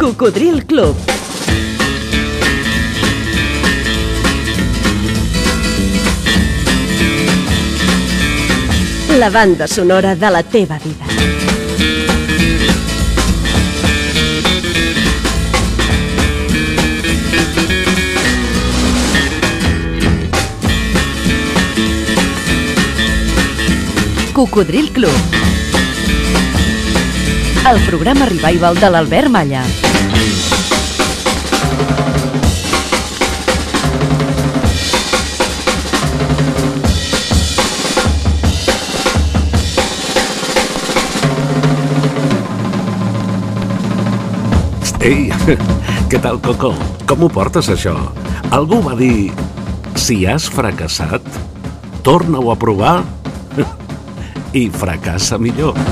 Cocodril Club. La banda sonora de la teva vida. Cocodril Club. El programa revival de l'Albert Malla. què tal, Coco? Com ho portes, això? Algú va dir, si has fracassat, torna-ho a provar i fracassa millor.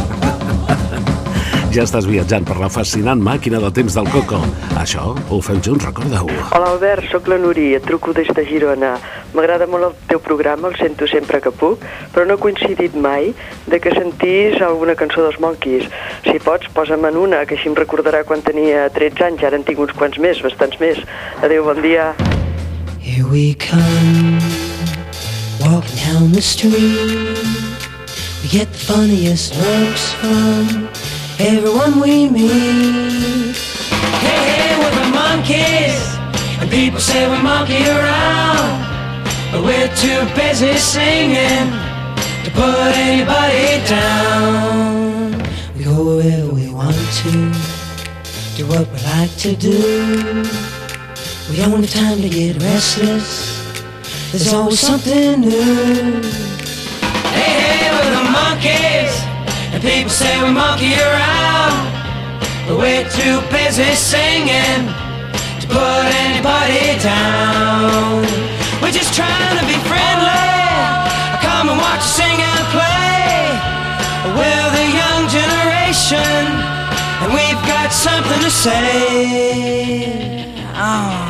Ja estàs viatjant per la fascinant màquina del temps del Coco. Això ho fem junts, recorda-ho. Hola Albert, sóc la Nuri, et truco des de Girona. M'agrada molt el teu programa, el sento sempre que puc, però no he coincidit mai de que sentís alguna cançó dels Monkeys. Si pots, posa'm en una, que així em recordarà quan tenia 13 anys, ara en tinc uns quants més, bastants més. Adéu, bon dia. Here we come, walking down the street. We get the funniest looks from everyone we meet. Hey, hey, we're the monkeys, and people say we monkey around. But we're too busy singing to put anybody down. We go wherever we want to, do what we like to do. We don't have time to get restless. There's always something new. Hey, hey, we're the monkeys, and people say we monkey around. But we're too busy singing to put anybody down. We're just trying to be friendly. Come and watch us sing and play. We're the young generation, and we've got something to say. Oh.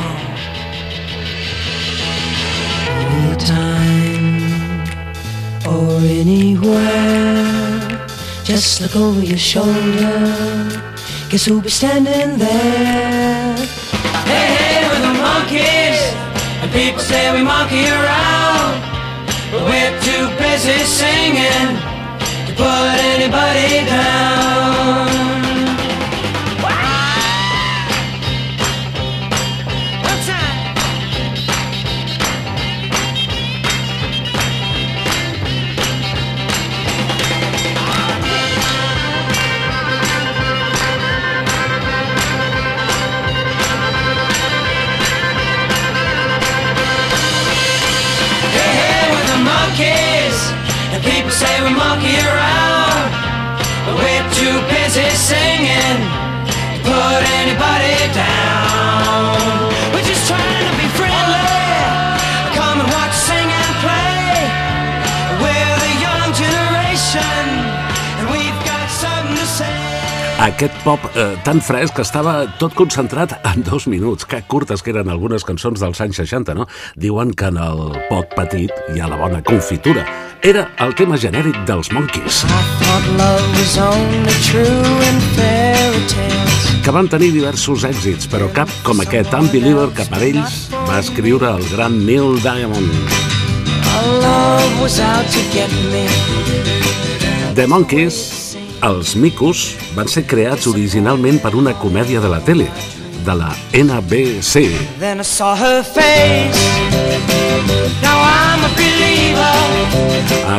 Anytime or anywhere, just look over your shoulder. Guess who'll be standing there? Hey, hey, and people say we monkey around. But we're too busy singing to put anybody down. Monkey around. We're too busy singing to put anybody down. We're just trying to be friendly. Come and watch sing and play. We're the young generation, and we've got something to say. Aquest pop eh, tan fresc estava tot concentrat en dos minuts. Que curtes que eren algunes cançons dels anys 60, no? Diuen que en el pot petit hi ha la bona confitura. Era el tema genèric dels Monkeys, que van tenir diversos èxits, però cap com aquest Unbeliever que per ells va escriure el gran Neil Diamond. The Monkeys, els micos, van ser creats originalment per una comèdia de la tele, de la NBC. Then I saw her face. Now I'm a.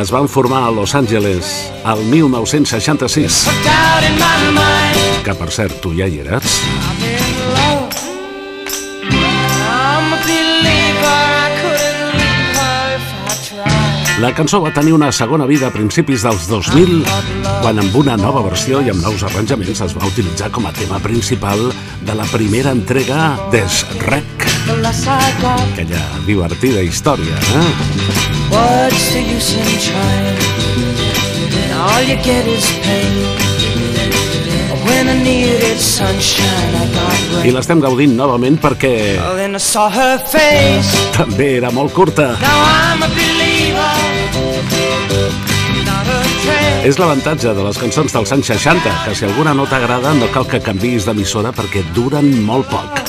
Es van formar a Los Angeles al 1966, Put doubt in my mind. que per cert tu ja hi eres. La cançó va tenir una segona vida a principis dels 2000, quan amb una nova versió i amb nous arranjaments es va utilitzar com a tema principal de la primera entrega I got, aquella divertida història. Eh? what's the use in trying? All you get is pain. When I needed sunshine, I got I rain. l'estem gaudint novament perquè també era molt curta. Now I'm a believer, not a trace. És l'avantatge de les cançons dels anys 60, que si alguna no t'agrada no cal que canvis d'emissora perquè duren molt poc.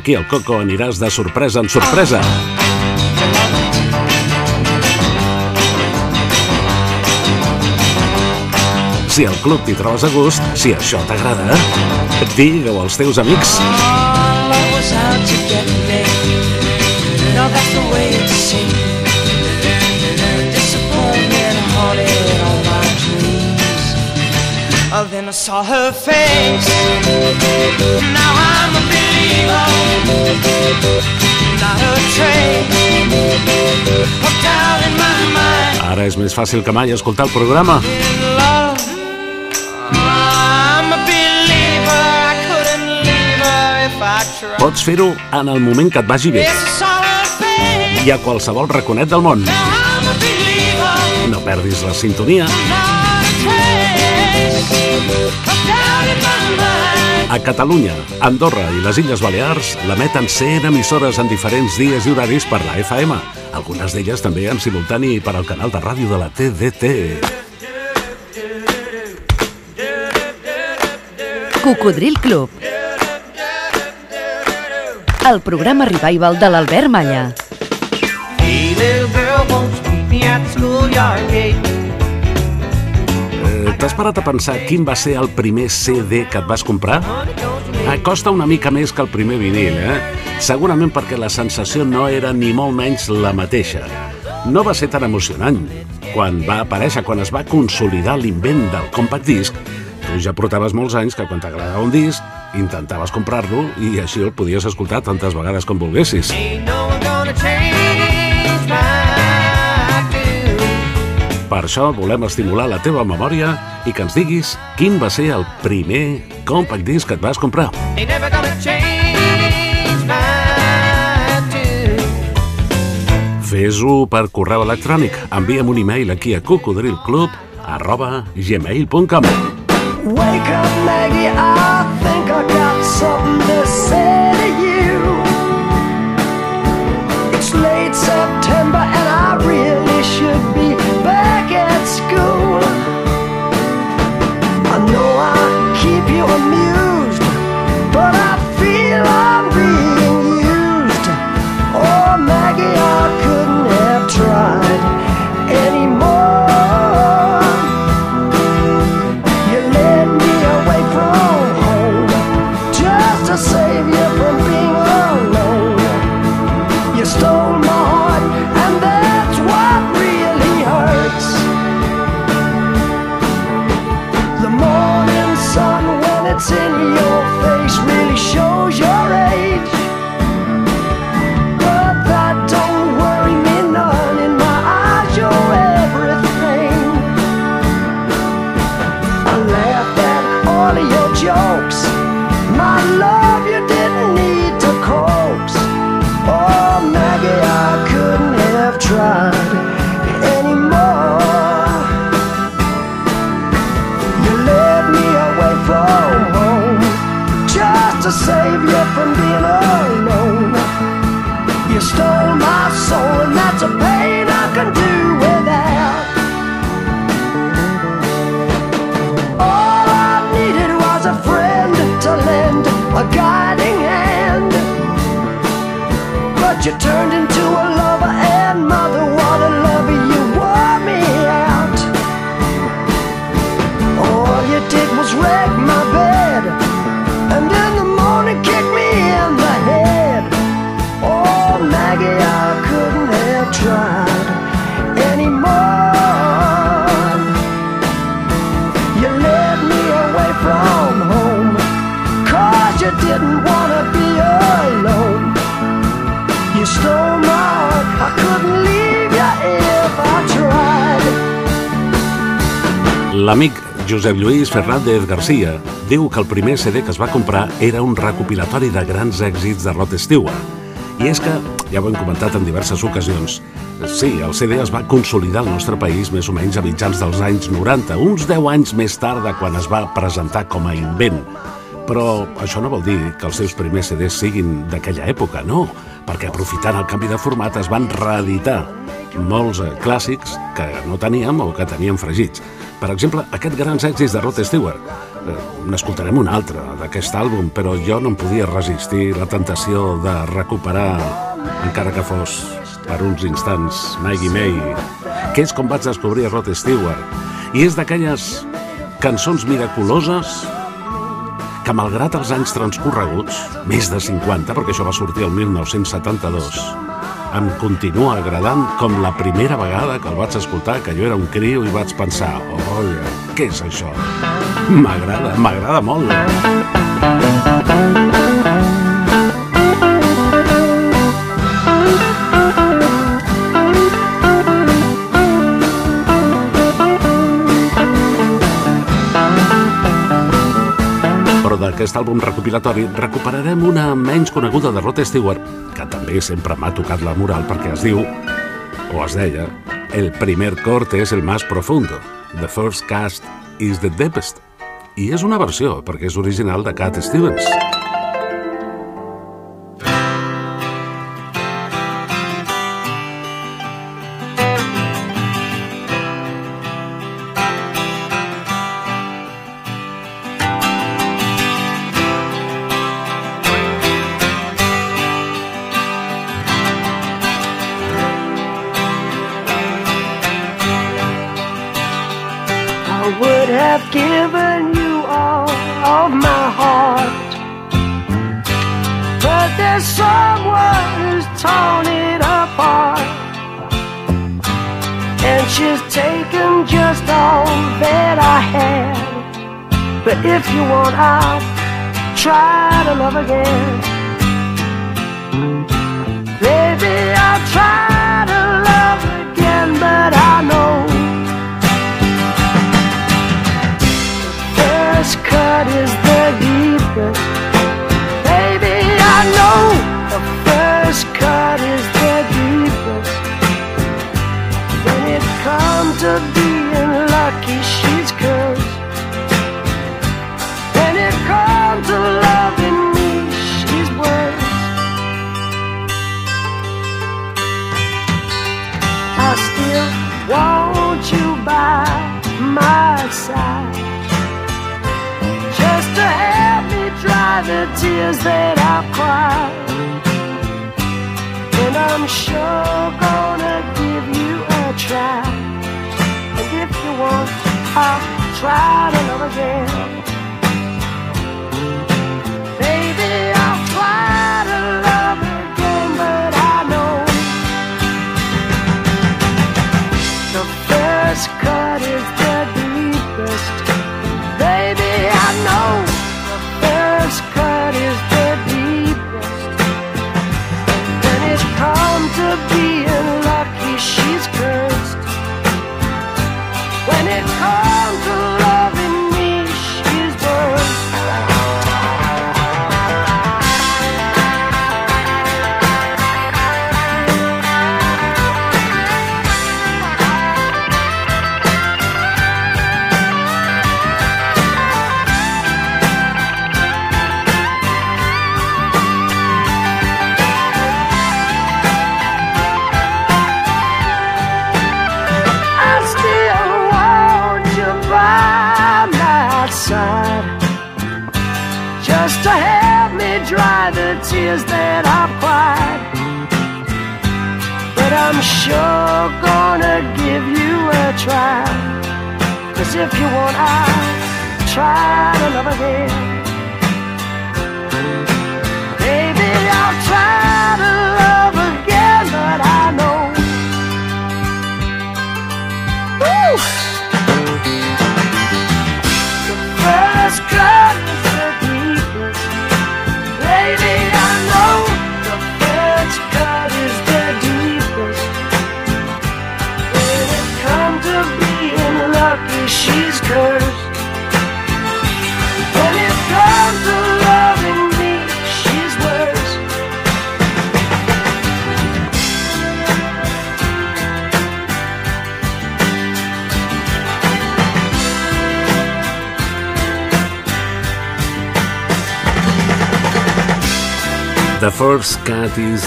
Aquí al Coco aniràs de sorpresa en sorpresa. Si al club t'hi trobes a gust, si això t'agrada, digue-ho als teus amics. Then I saw her face. Ara és més fàcil que mai escoltar el programa. Pots fer-ho en el moment que et vagi bé I a qualsevol raconet del món. No perdis la sintonia. A Catalunya, Andorra i les Illes Balears l'emeten 100 emissores en diferents dies i horaris per la FM. Algunes d'elles també en simultani per al canal de ràdio de la TDT. Cocodril Club. El programa revival de l'Albert Malla. Hey, little girl, won't you meet me at the schoolyard gate? T'has parat a pensar quin va ser el primer CD que et vas comprar? Eh, costa una mica més que el primer vinil, eh? Segurament perquè la sensació no era ni molt menys la mateixa. No va ser tan emocionant. Quan va aparèixer, quan es va consolidar l'invent del compact disc, tu ja portaves molts anys que quan t'agradava un disc, intentaves comprar-lo i així el podies escoltar tantes vegades com volguessis. No Per això volem estimular la teva memòria i que ens diguis quin va ser el primer compact disc que et vas comprar. Fes-ho per correu electrònic. Envia'm un e-mail aquí a cocodrilclub arroba gmail.com Wake up, Maggie, I L'amic Josep Lluís Fernández Garcia diu que el primer CD que es va comprar era un recopilatori de grans èxits de Rod Stewart. I és que, ja ho hem comentat en diverses ocasions, sí, el CD es va consolidar al nostre país més o menys a mitjans dels anys 90, uns 10 anys més tard de quan es va presentar com a invent. Però això no vol dir que els seus primers CDs siguin d'aquella època, no, perquè aprofitant el canvi de format es van reeditar molts eh, clàssics que no teníem o que teníem fregits. Per exemple, aquest grans èxits de Rod Stewart. Eh, N'escoltarem un altre d'aquest àlbum, però jo no em podia resistir la tentació de recuperar, encara que fos per uns instants, Maggie May, que és com vaig descobrir Rod Stewart. I és d'aquelles cançons miraculoses que malgrat els anys transcorreguts, més de 50, perquè això va sortir el 1972, em continua agradant com la primera vegada que el vaig escoltar, que jo era un criu i vaig pensar, oia, què és això? M'agrada, m'agrada molt. Però d'aquest àlbum recopilatori recuperarem una menys coneguda de Rod Stewart, que també sempre m'ha tocat la moral perquè es diu, o es deia, el primer corte és el más profundo, the first cast is the deepest. I és una versió, perquè és original de Cat Stevens.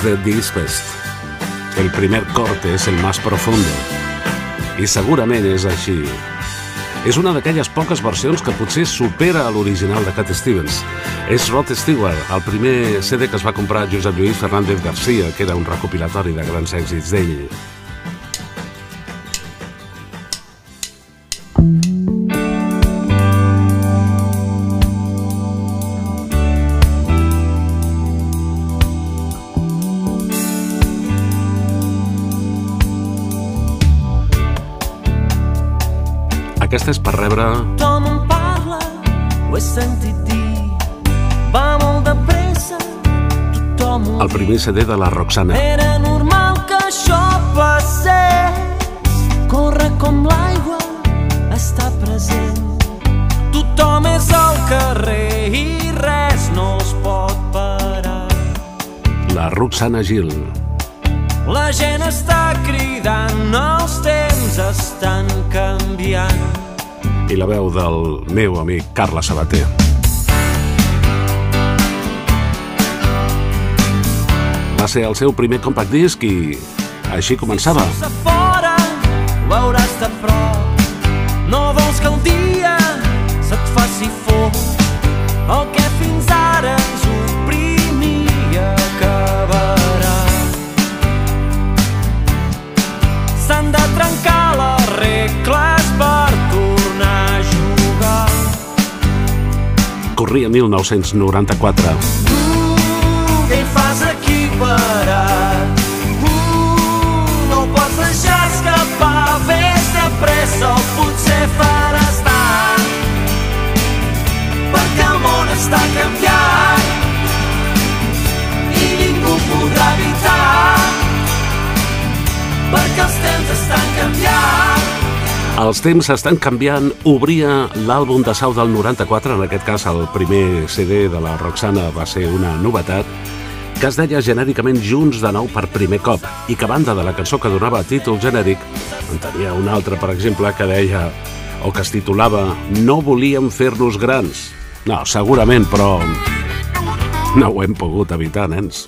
The deepest. El primer corte es el más profundo. I segurament és així. És una d'aquelles poques versions que potser supera a l'original de Cat Stevens. És Rod Stewart, el primer CD que es va comprar Josep Lluís Fernández Garcia, que era un recopilatori de grans èxits d'ell. Aquesta és per rebre Tothom en parla, ho he sentit dir. Va molt de pressa, tothom ho el primer CD de la Roxana. Era normal que això passés. Corre com l'aigua, està present. Tothom és al carrer i res no els pot parar. La Roxana Gil. La gent està cridant, els temps estan canviant. I la veu del meu amic Carles Sabater. Va ser el seu primer compact disc i així començava. Corria 1994. Els temps estan canviant. Obria l'àlbum de Sau del 94, en aquest cas el primer CD de la Roxana va ser una novetat, que es deia genèricament Junts de nou per primer cop i que banda de la cançó que donava títol genèric en tenia una altra, per exemple, que deia o que es titulava No volíem fer-nos grans. No, segurament, però no ho hem pogut evitar, nens.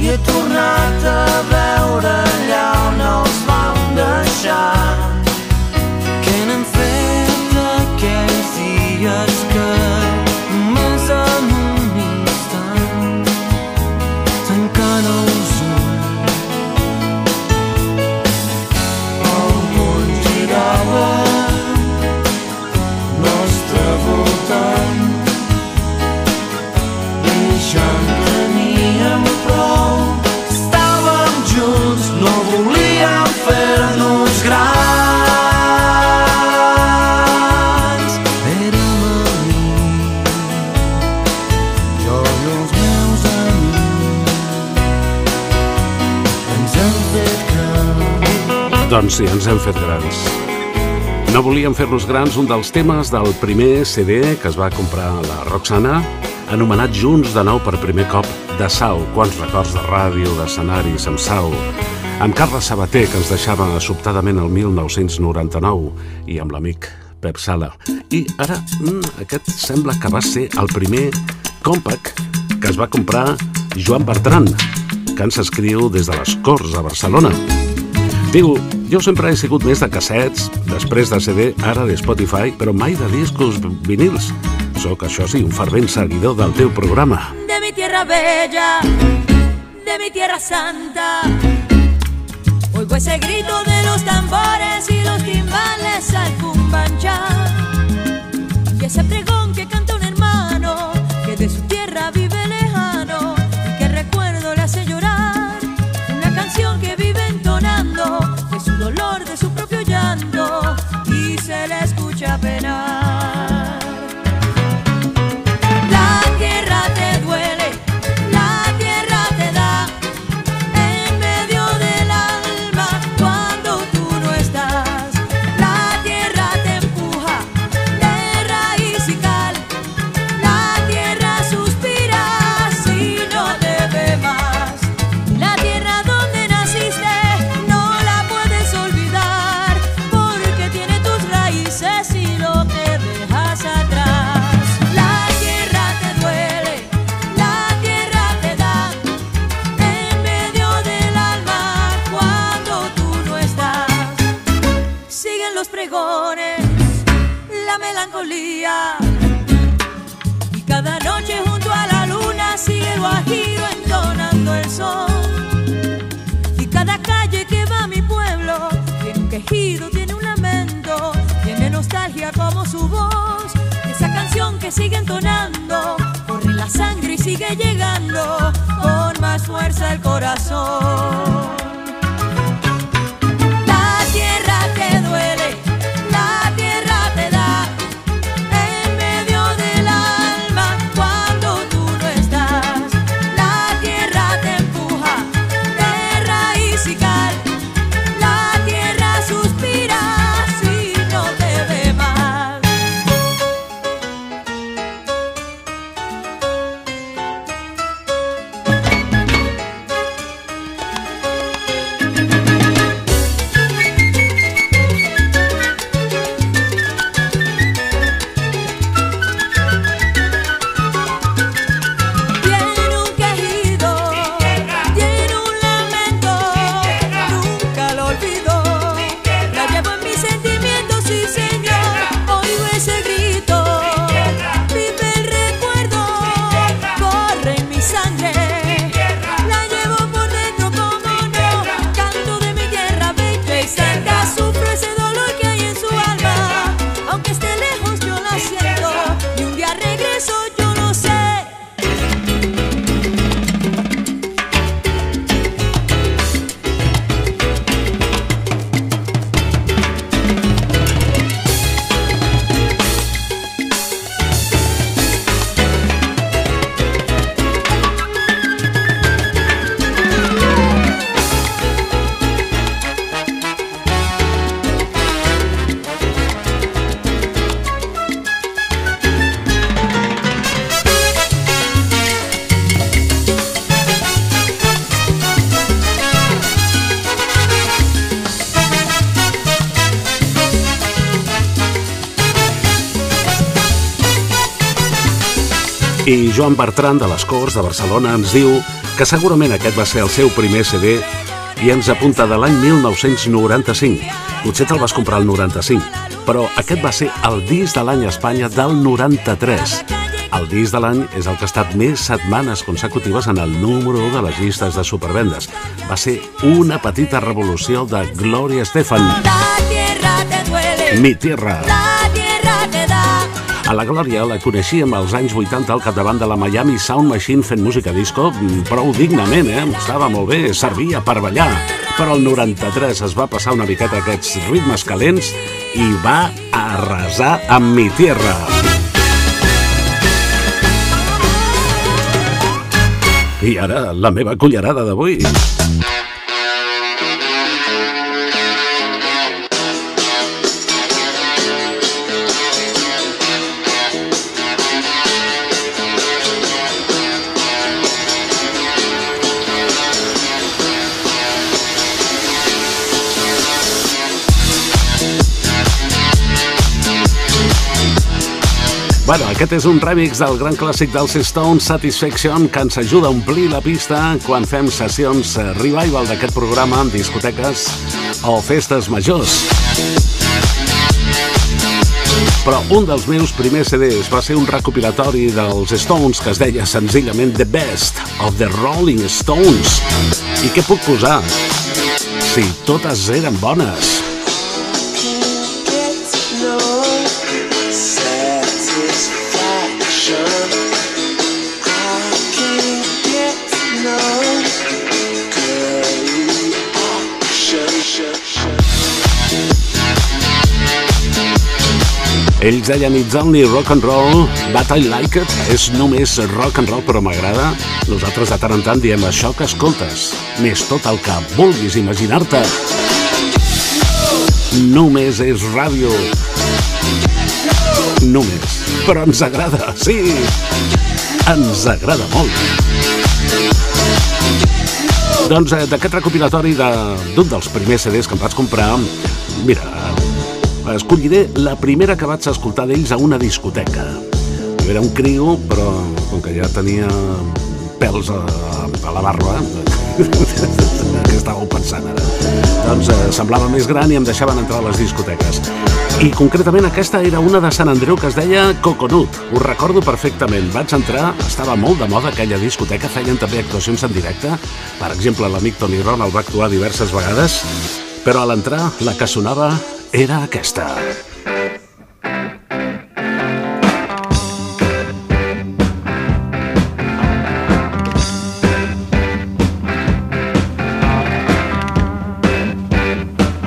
i he tornat a veure allà on els vam deixar. Doncs sí, ens hem fet grans. No volíem fer-nos grans un dels temes del primer CD que es va comprar la Roxana, anomenat Junts de nou per primer cop de Sau. Quants records de ràdio, d'escenaris amb Sau. Amb Carles Sabater, que ens deixava sobtadament el 1999, i amb l'amic Pep Sala. I ara, mm, aquest sembla que va ser el primer compact que es va comprar Joan Bertran, que ens escriu des de les Corts a Barcelona. Diu, jo sempre he sigut més de cassets, després de CD, ara de Spotify, però mai de discos vinils. Soc, això sí, un fervent seguidor del teu programa. De mi tierra bella, de mi tierra santa. Oigo ese grito de los tambores y los timbales al cumbancha. Y ese pregón que canta un hermano que de su tierra vive se le escucha penar. Joan Bertran de les Corts de Barcelona ens diu que segurament aquest va ser el seu primer CD i ens apunta de l'any 1995. Potser te'l vas comprar el 95, però aquest va ser el disc de l'any a Espanya del 93. El disc de l'any és el que ha estat més setmanes consecutives en el número 1 de les llistes de supervendes. Va ser una petita revolució de Gloria Estefan, La tierra Mi Tierra. A la Glòria la coneixíem als anys 80 al capdavant de la Miami Sound Machine fent música disco mm, prou dignament, eh? Estava molt bé, servia per ballar. Però el 93 es va passar una miqueta aquests ritmes calents i va arrasar amb mi tierra. I ara, la meva cullerada d'avui. Bueno, aquest és un remix del gran clàssic dels Stones, Satisfaction, que ens ajuda a omplir la pista quan fem sessions eh, revival d'aquest programa en discoteques o festes majors. Però un dels meus primers CDs va ser un recopilatori dels Stones que es deia senzillament The Best of the Rolling Stones. I què puc posar? Si totes eren bones. Ells deien It's only rock and roll, but I like it. És només rock and roll, però m'agrada. Nosaltres de tant en tant diem això que escoltes. Més tot el que vulguis imaginar-te. Només és ràdio. Només. Però ens agrada, sí. Ens agrada molt. Doncs eh, d'aquest recopilatori d'un de, dels primers CDs que em vaig comprar, mira, escolliré la primera que vaig escoltar d'ells a una discoteca. Jo era un crio, però com que ja tenia pèls a, a la barba, què estàveu pensant ara? Doncs eh, semblava més gran i em deixaven entrar a les discoteques. I concretament aquesta era una de Sant Andreu que es deia Coconut. Ho recordo perfectament. Vaig entrar, estava molt de moda aquella discoteca, feien també actuacions en directe. Per exemple, l'amic Tony Ronald va actuar diverses vegades, però a l'entrar la que sonava era aquesta.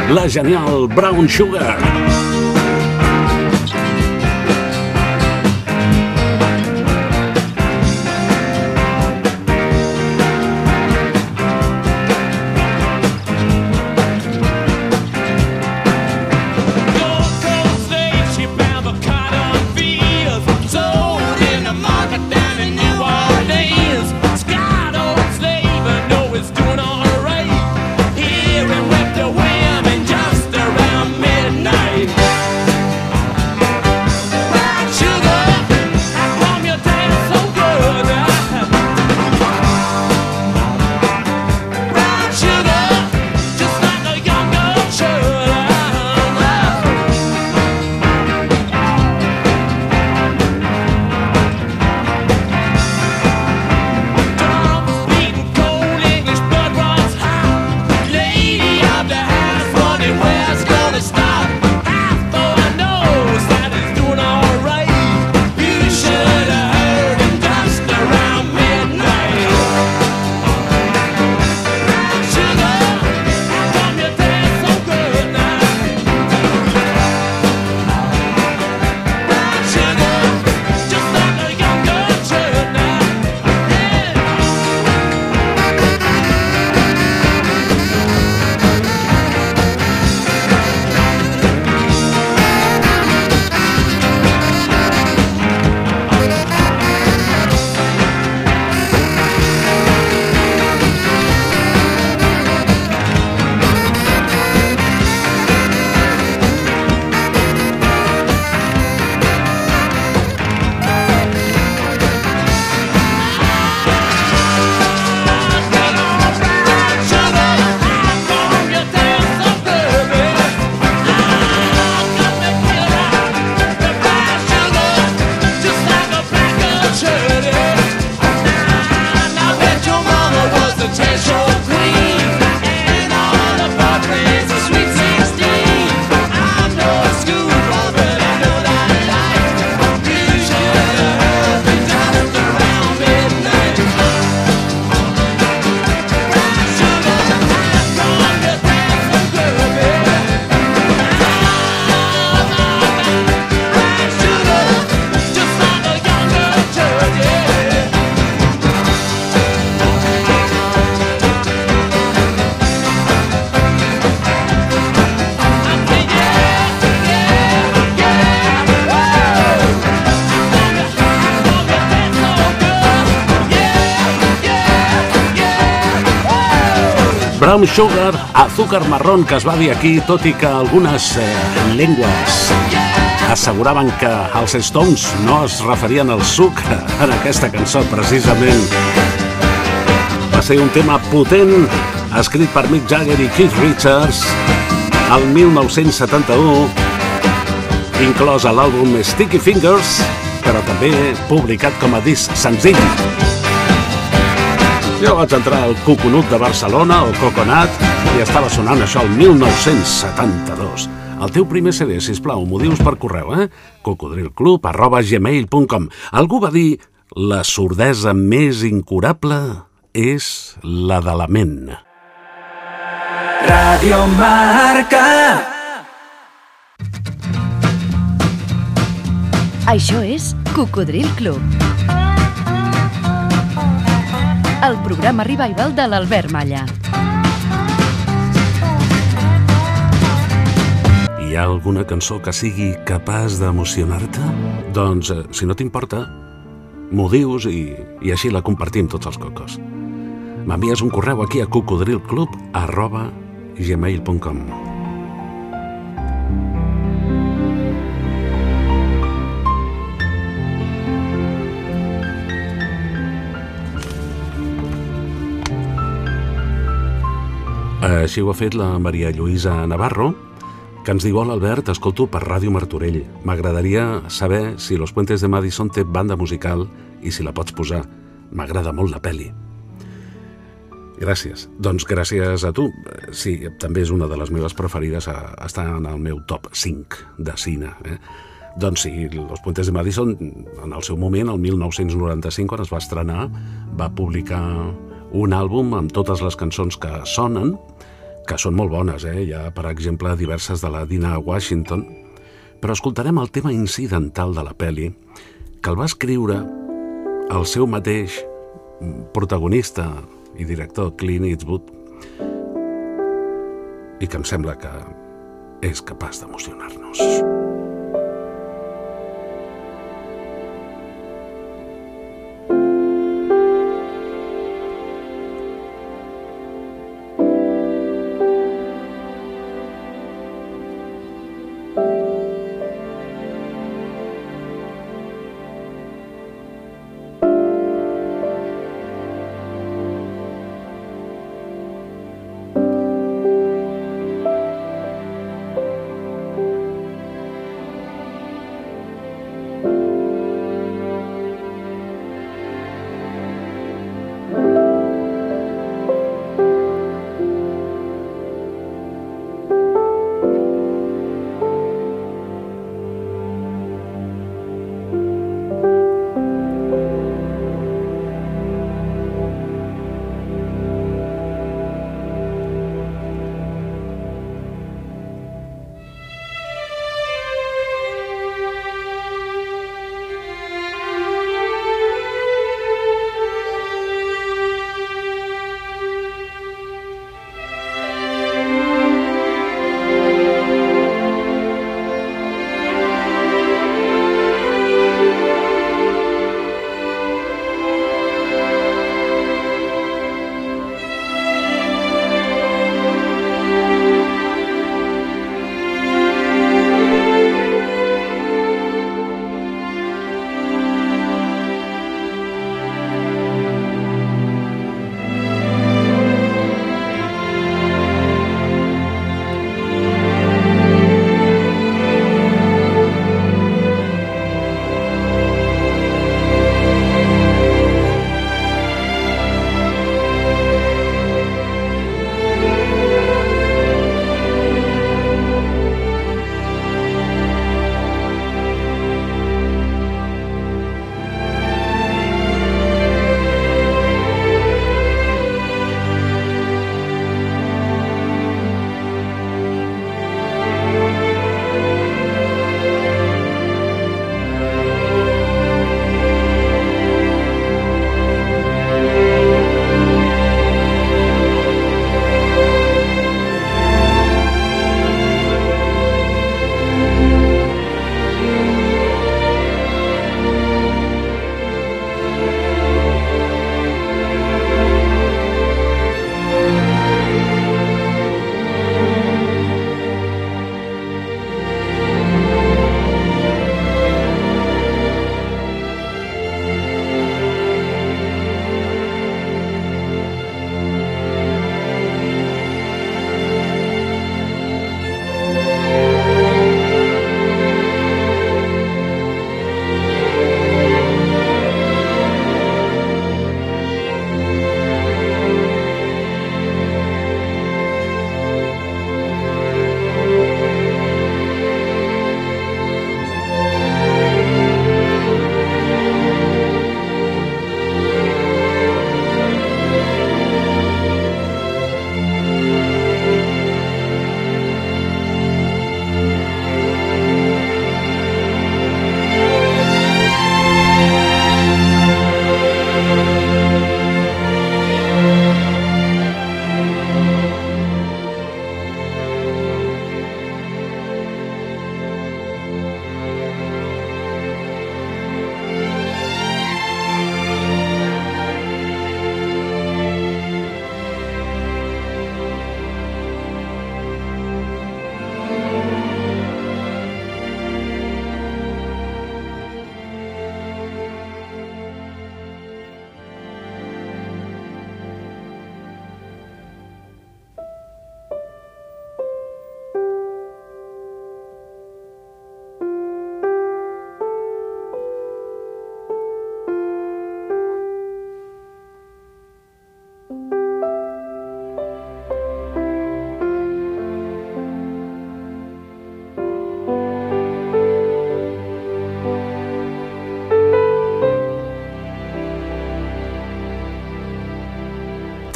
La genial Brown Sugar. Brown Sugar, azúcar marrón que es va dir aquí, tot i que algunes eh, llengües asseguraven que els Stones no es referien al sucre en aquesta cançó, precisament. Va ser un tema potent, escrit per Mick Jagger i Keith Richards, el 1971, inclòs a l'àlbum Sticky Fingers, però també publicat com a disc senzill. Jo vaig entrar al Coconut de Barcelona, o Coconut, i estava sonant això el 1972. El teu primer CD, sisplau, m'ho dius per correu, eh? cocodrilclub arroba gmail.com Algú va dir la sordesa més incurable és la de la ment. Radio Marca. Això és Cocodril Club. El programa revival de l'Albert Malla. Hi ha alguna cançó que sigui capaç d'emocionar-te? Doncs, eh, si no t'importa, m'ho dius i, i així la compartim tots els cocos. M'envies un correu aquí a cocodrilclub arroba gmail.com Així ho ha fet la Maria Lluïsa Navarro, que ens diu Hola Albert, escolto per Ràdio Martorell. M'agradaria saber si Los Puentes de Madison té banda musical i si la pots posar. M'agrada molt la peli. Gràcies. Doncs gràcies a tu. Sí, també és una de les meves preferides, a, està en el meu top 5 de cine. Eh? Doncs sí, Los Puentes de Madison, en el seu moment, el 1995, quan es va estrenar, va publicar un àlbum amb totes les cançons que sonen, que són molt bones, eh? Hi ha, per exemple, diverses de la Dina Washington, però escoltarem el tema incidental de la peli, que el va escriure el seu mateix protagonista i director Clint Eastwood i que em sembla que és capaç d'emocionar-nos.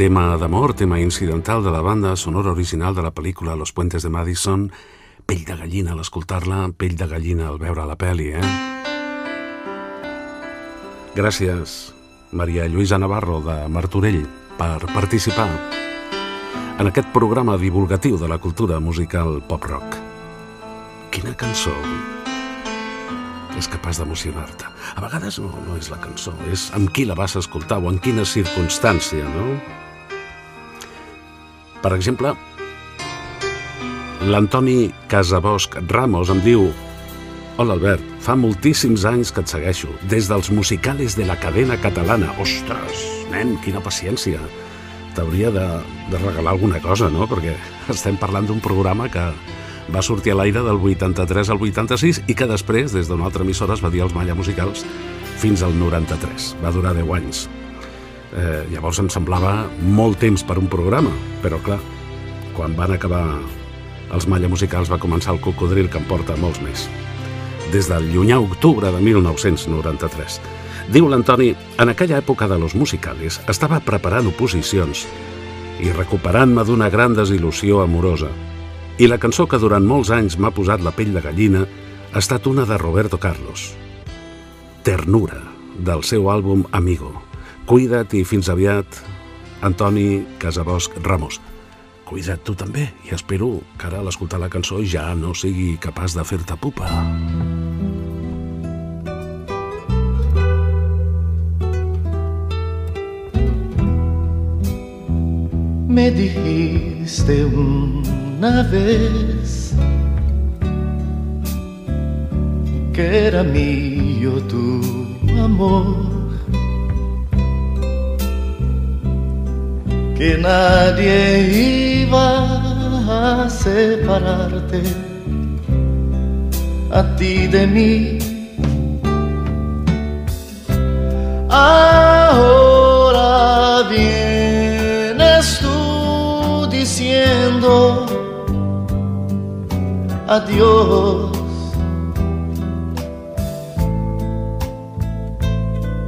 Tema d'amor, tema incidental de la banda sonora original de la pel·lícula Los Puentes de Madison. Pell de gallina a l'escoltar-la, pell de gallina al veure la pel·li, eh? Gràcies, Maria Lluïsa Navarro de Martorell, per participar en aquest programa divulgatiu de la cultura musical pop-rock. Quina cançó és capaç d'emocionar-te. A vegades no, no és la cançó, és amb qui la vas escoltar o en quina circumstància, no? Per exemple, l'Antoni Casabosc Ramos em diu Hola Albert, fa moltíssims anys que et segueixo, des dels musicales de la cadena catalana. Ostres, nen, quina paciència. T'hauria de, de regalar alguna cosa, no? Perquè estem parlant d'un programa que va sortir a l'aire del 83 al 86 i que després, des d'una altra emissora, es va dir els Malla Musicals fins al 93. Va durar 10 anys. Eh, llavors em semblava molt temps per un programa, però clar, quan van acabar els Malla Musicals va començar el cocodril que em porta molts més. Des del llunyà octubre de 1993. Diu l'Antoni, en aquella època de los musicales estava preparant oposicions i recuperant-me d'una gran desil·lusió amorosa. I la cançó que durant molts anys m'ha posat la pell de gallina ha estat una de Roberto Carlos. Ternura, del seu àlbum Amigo. Cuida't i fins aviat, Antoni Casabosc Ramos. Cuida't tu també i espero que ara l'escoltar la cançó ja no sigui capaç de fer-te pupa. Me dijiste una vez que era mío tu amor, que nadie iba a separarte a ti de mí. Ahora vienes tú diciendo adiós.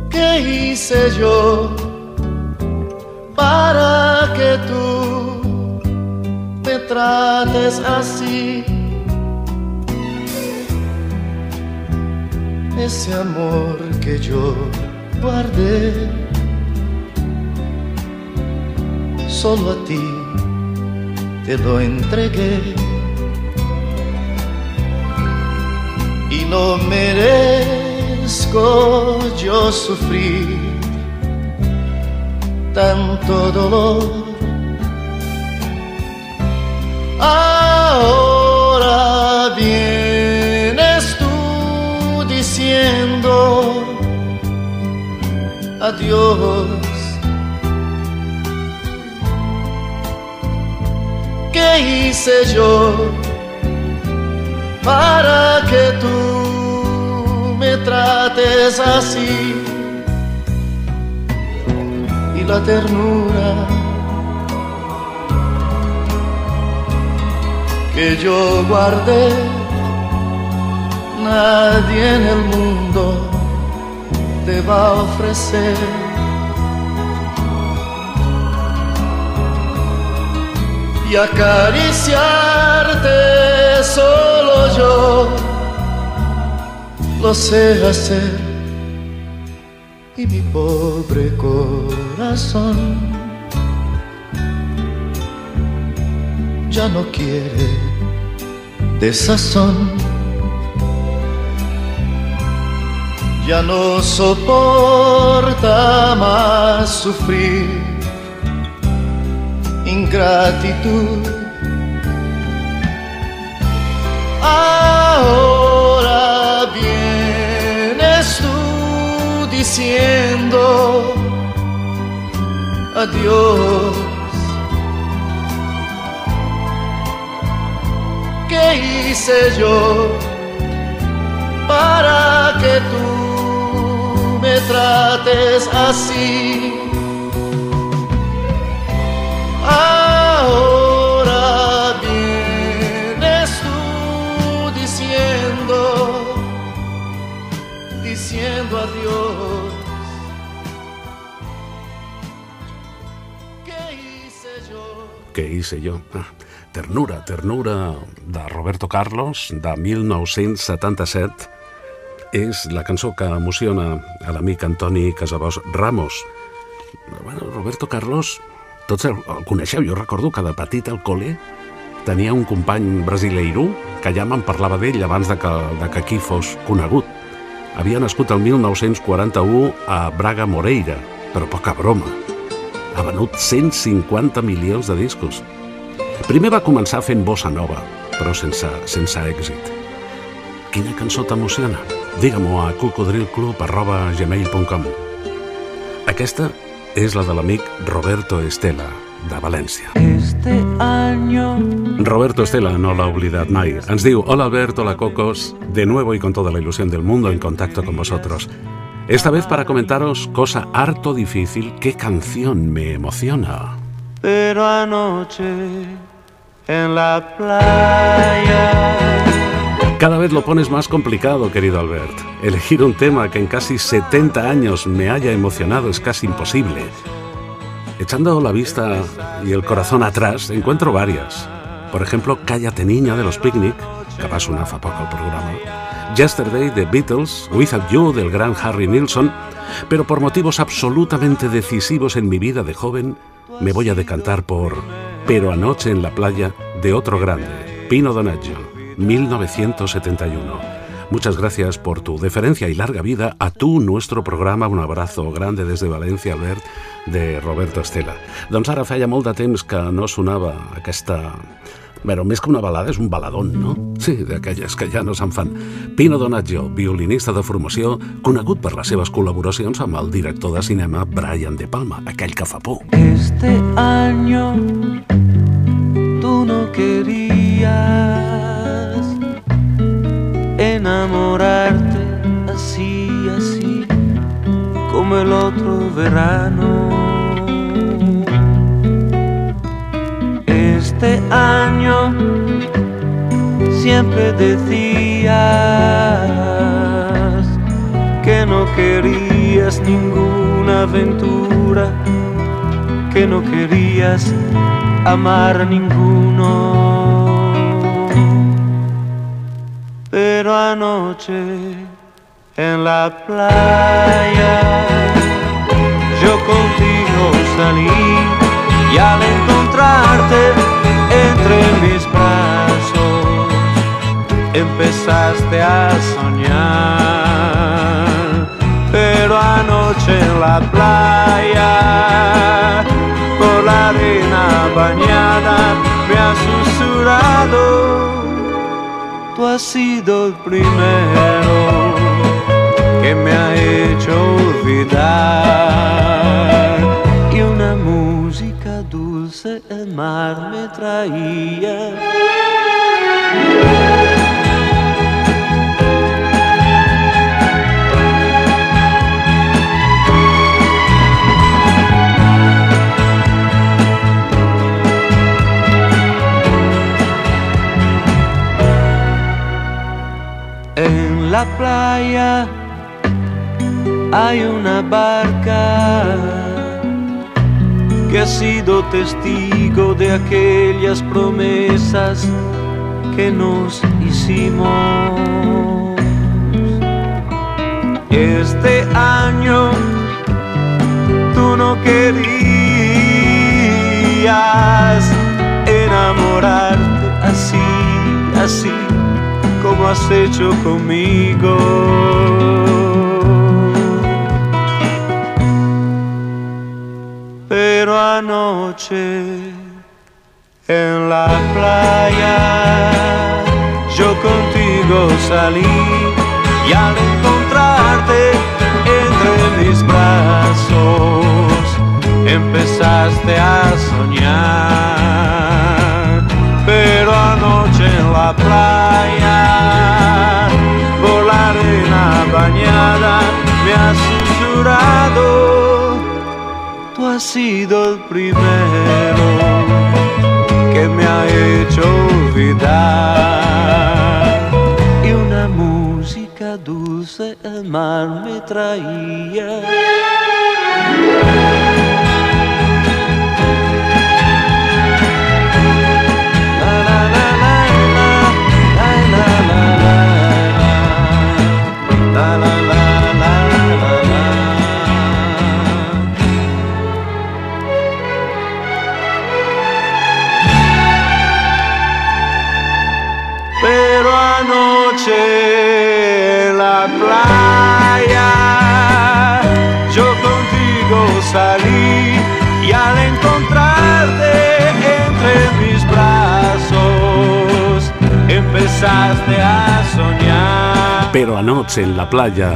¿Qué hice yo para que tú me trates así? Ese amor que yo guardé solo a ti te lo entregué y no merezco yo sufrir tanto dolor. Ahora vienes tú diciendo adiós. ¿Qué hice yo para que tú me trates así? La ternura que yo guardé, nadie en el mundo te va a ofrecer. Y acariciarte solo yo lo sé hacer. Y mi pobre corazón ya no quiere desazón. ya no soporta más sufrir ingratitud. Ahora diciendo adiós. ¿Qué hice yo para que tú me trates así. Que hice yo. Ternura, ternura de Roberto Carlos, de 1977. És la cançó que emociona a l'amic Antoni Casabós Ramos. Bueno, Roberto Carlos, tots el, el coneixeu, jo recordo que de petit al col·le tenia un company brasileiro que ja me'n parlava d'ell abans de que, de que aquí fos conegut. Havia nascut el 1941 a Braga Moreira, però poca broma. Ha venut 150 milions de discos. Primer va començar fent bossa nova, però sense, sense èxit. Quina cançó t'emociona? Digue-m'ho a cocodrilclub.gmail.com Aquesta és la de l'amic Roberto Estela, de València. Este año Roberto Estela no l'ha oblidat mai. Ens diu, hola Albert, hola Cocos, de nuevo y con toda la ilusión del mundo en contacto con vosotros. Esta vez para comentaros, cosa harto difícil, qué canción me emociona. Pero anoche en la playa Cada vez lo pones más complicado, querido Albert. Elegir un tema que en casi 70 años me haya emocionado es casi imposible. Echando la vista y el corazón atrás, encuentro varias. Por ejemplo, Cállate Niña de los Picnic, que va sonar fa programa. Yesterday de Beatles, Without You del gran Harry Nilsson, pero por motivos absolutamente decisivos en mi vida de joven, me voy a decantar por Pero anoche en la playa de otro grande, Pino Donaggio, 1971. Muchas gracias por tu deferencia y larga vida a tu, nuestro programa. Un abrazo grande desde València, Albert, de Roberto Estela. Doncs ara feia molt de temps que no aquesta... Però més que una balada, és un baladón, no? Sí, d'aquelles que ja no se'n fan. Pino Donaggio, violinista de formació, conegut per les seves col·laboracions amb el director de cinema Brian De Palma, aquell que fa por. Este año tú no querías enamorarte así, así, como el otro verano. Este año siempre decías que no querías ninguna aventura, que no querías amar a ninguno. Pero anoche en la playa yo contigo salí y al encontrarte entre mis brazos empezaste a soñar. Pero anoche en la playa, por la arena bañada, me has susurrado. Tú has sido el primero que me ha hecho olvidar. Y una música dulce el mar me traía. En la playa hay una barca que ha sido testigo de aquellas promesas que nos hicimos. Este año tú no querías enamorarte así, así como has hecho conmigo. En la playa yo contigo salí y al encontrarte entre mis brazos empezaste a soñar. Has sido el primero que me ha hecho olvidar. Y una música dulce el mar me traía. Pero anoche en la playa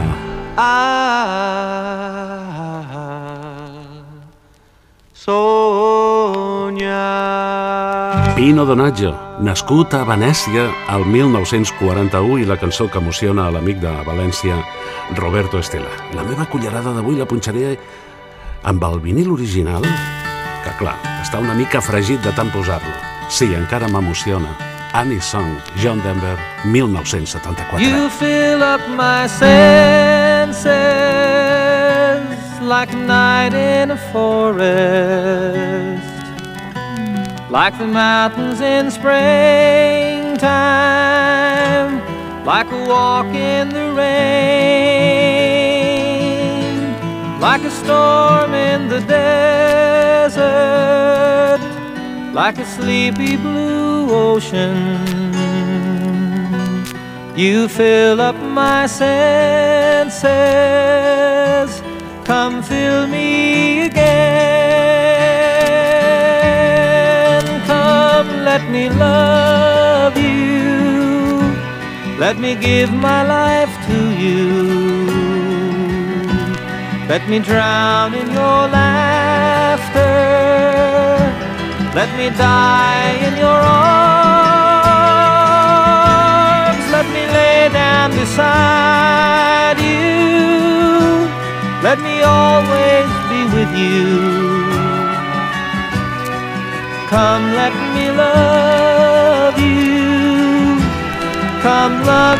Soñar. Pino Donaggio, nascut a Venècia el 1941 i la cançó que emociona a l'amic de València, Roberto Estela. La meva cullerada d'avui la punxaré amb el vinil original, que clar, està una mica fregit de tant posar-lo. Sí, encara m'emociona. Annie Song, John Denver, 1974. You fill up my senses like a night in a forest, like the mountains in springtime, like a walk in the rain, like a storm in the desert, like a sleepy blue ocean. You fill up my senses. Come fill me again. Come, let me love you. Let me give my life to you. Let me drown in your laughter. Let me die in your arms. Let me lay down beside you. Let me always be with you. Come, let me love you. Come, love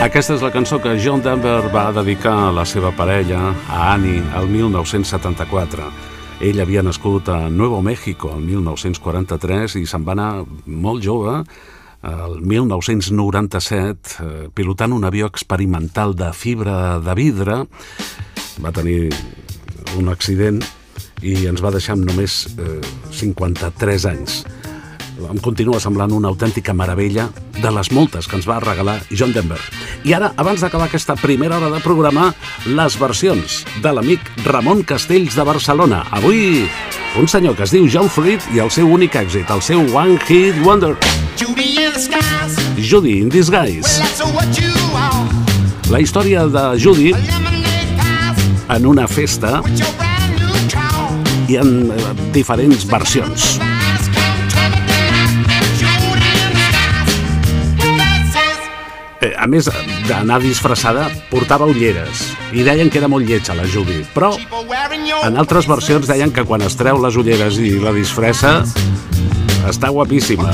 Aquesta és la cançó que John Denver va dedicar a la seva parella, a Annie, el 1974. Ell havia nascut a Nuevo México el 1943 i se'n va anar molt jove, el 1997, eh, pilotant un avió experimental de fibra de vidre. Va tenir un accident i ens va deixar amb només eh, 53 anys em continua semblant una autèntica meravella de les moltes que ens va regalar John Denver. I ara, abans d'acabar aquesta primera hora de programa, les versions de l'amic Ramon Castells de Barcelona. Avui, un senyor que es diu John Fried i el seu únic èxit, el seu One Hit Wonder. Judy in skies, Judy in Disguise. La història de Judy en una festa i en eh, diferents versions. Eh, A més d'anar disfressada, portava ulleres i deien que era molt lletja la Judy, però En altres versions deien que quan es treu les ulleres i la disfressa està guapíssima.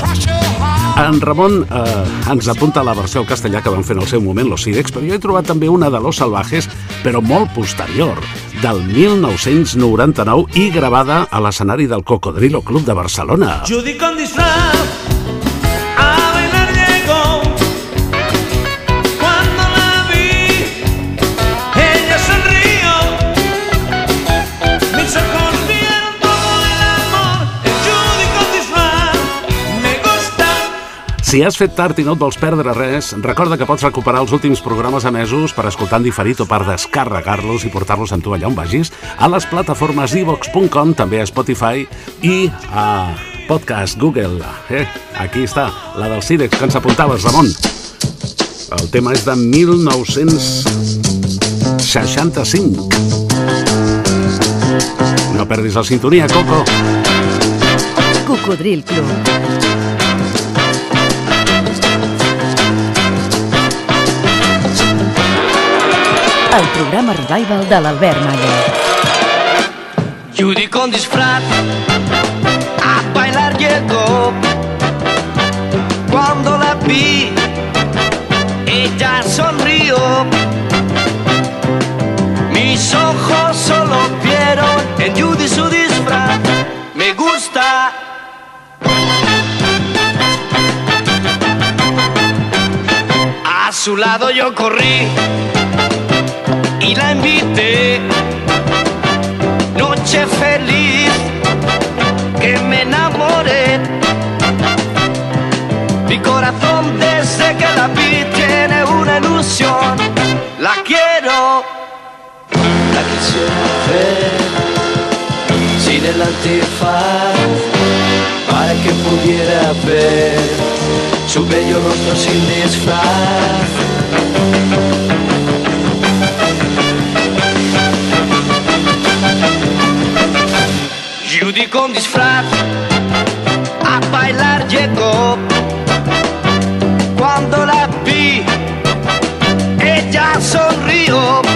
En Ramon eh, ens apunta la versió al castellà que van fer en el seu moment los Sirex, però jo he trobat també una de Los Salvajes, però molt posterior, del 1999 i gravada a l'escenari del Cocodrilo Club de Barcelona. Judy con disfraz Si has fet tard i no et vols perdre res, recorda que pots recuperar els últims programes emesos per escoltar en diferit o per descarregar-los i portar-los amb tu allà on vagis a les plataformes ivox.com, també a Spotify i a Podcast Google. Eh? Aquí està, la del Cirex que ens apuntaves, Ramon. El tema és de 1965. No perdis la sintonia, Coco. Cocodril Club. El programa Revival de l'Albert Malla. Judy con disfraz a bailar llegó. Cuando la vi, ella sonrió. Mis ojos solo vieron en Judy su disfraz. Me gusta. A su lado yo corrí y la invité noche feliz que me enamoré. Mi corazón desde que la vi tiene una ilusión. La quiero, la quisiera ver sin el antifaz para que pudiera ver su bello rostro sin disfraz. Con disfraz a bailar llegó. Cuando la vi, ella sonrió.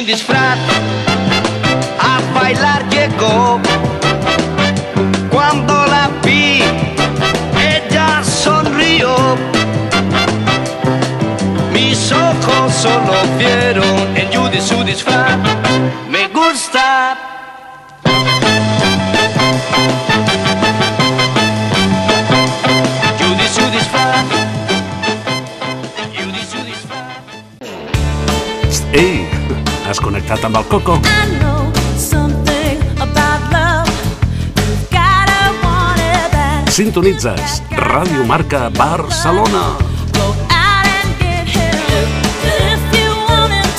Judy sin disfraz connectat amb el Coco? Sintonitzes Ràdio Marca Barcelona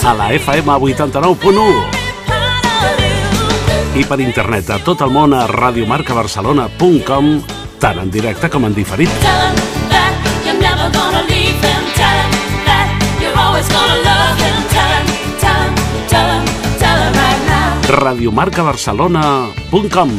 a la FM 89.1 part of you. i per internet a tot el món a radiomarcabarcelona.com tant en directe com en diferit. radiomarcabarcelona.com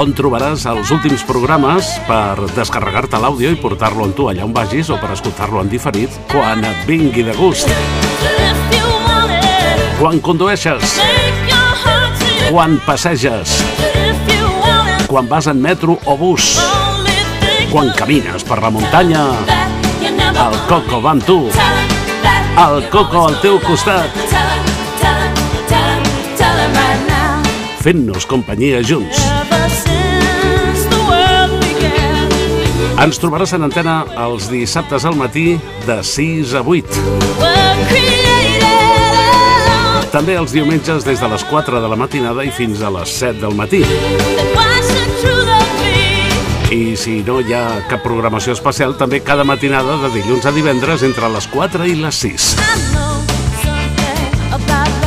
on trobaràs els últims programes per descarregar-te l'àudio i portar-lo amb tu allà on vagis o per escoltar-lo en diferit quan et vingui de gust. Quan condueixes, quan passeges, quan vas en metro o bus, quan camines per la muntanya, el Coco va amb tu, el Coco al teu costat, fent-nos companyia junts. Ens trobaràs en antena els dissabtes al matí de 6 a 8. we're created. També els diumenges des de les 4 de la matinada i fins a les 7 del matí. I si no hi ha cap programació especial, també cada matinada de dilluns a divendres entre les 4 i les 6. I know something about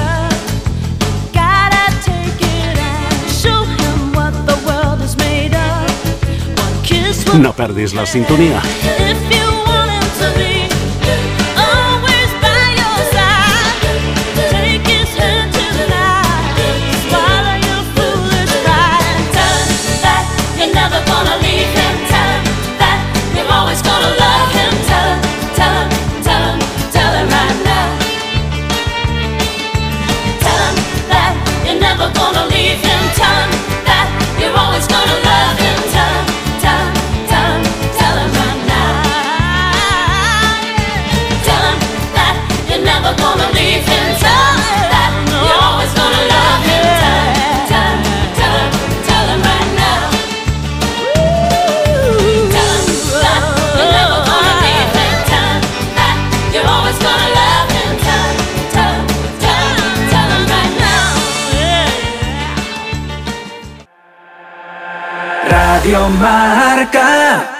Radio Marca.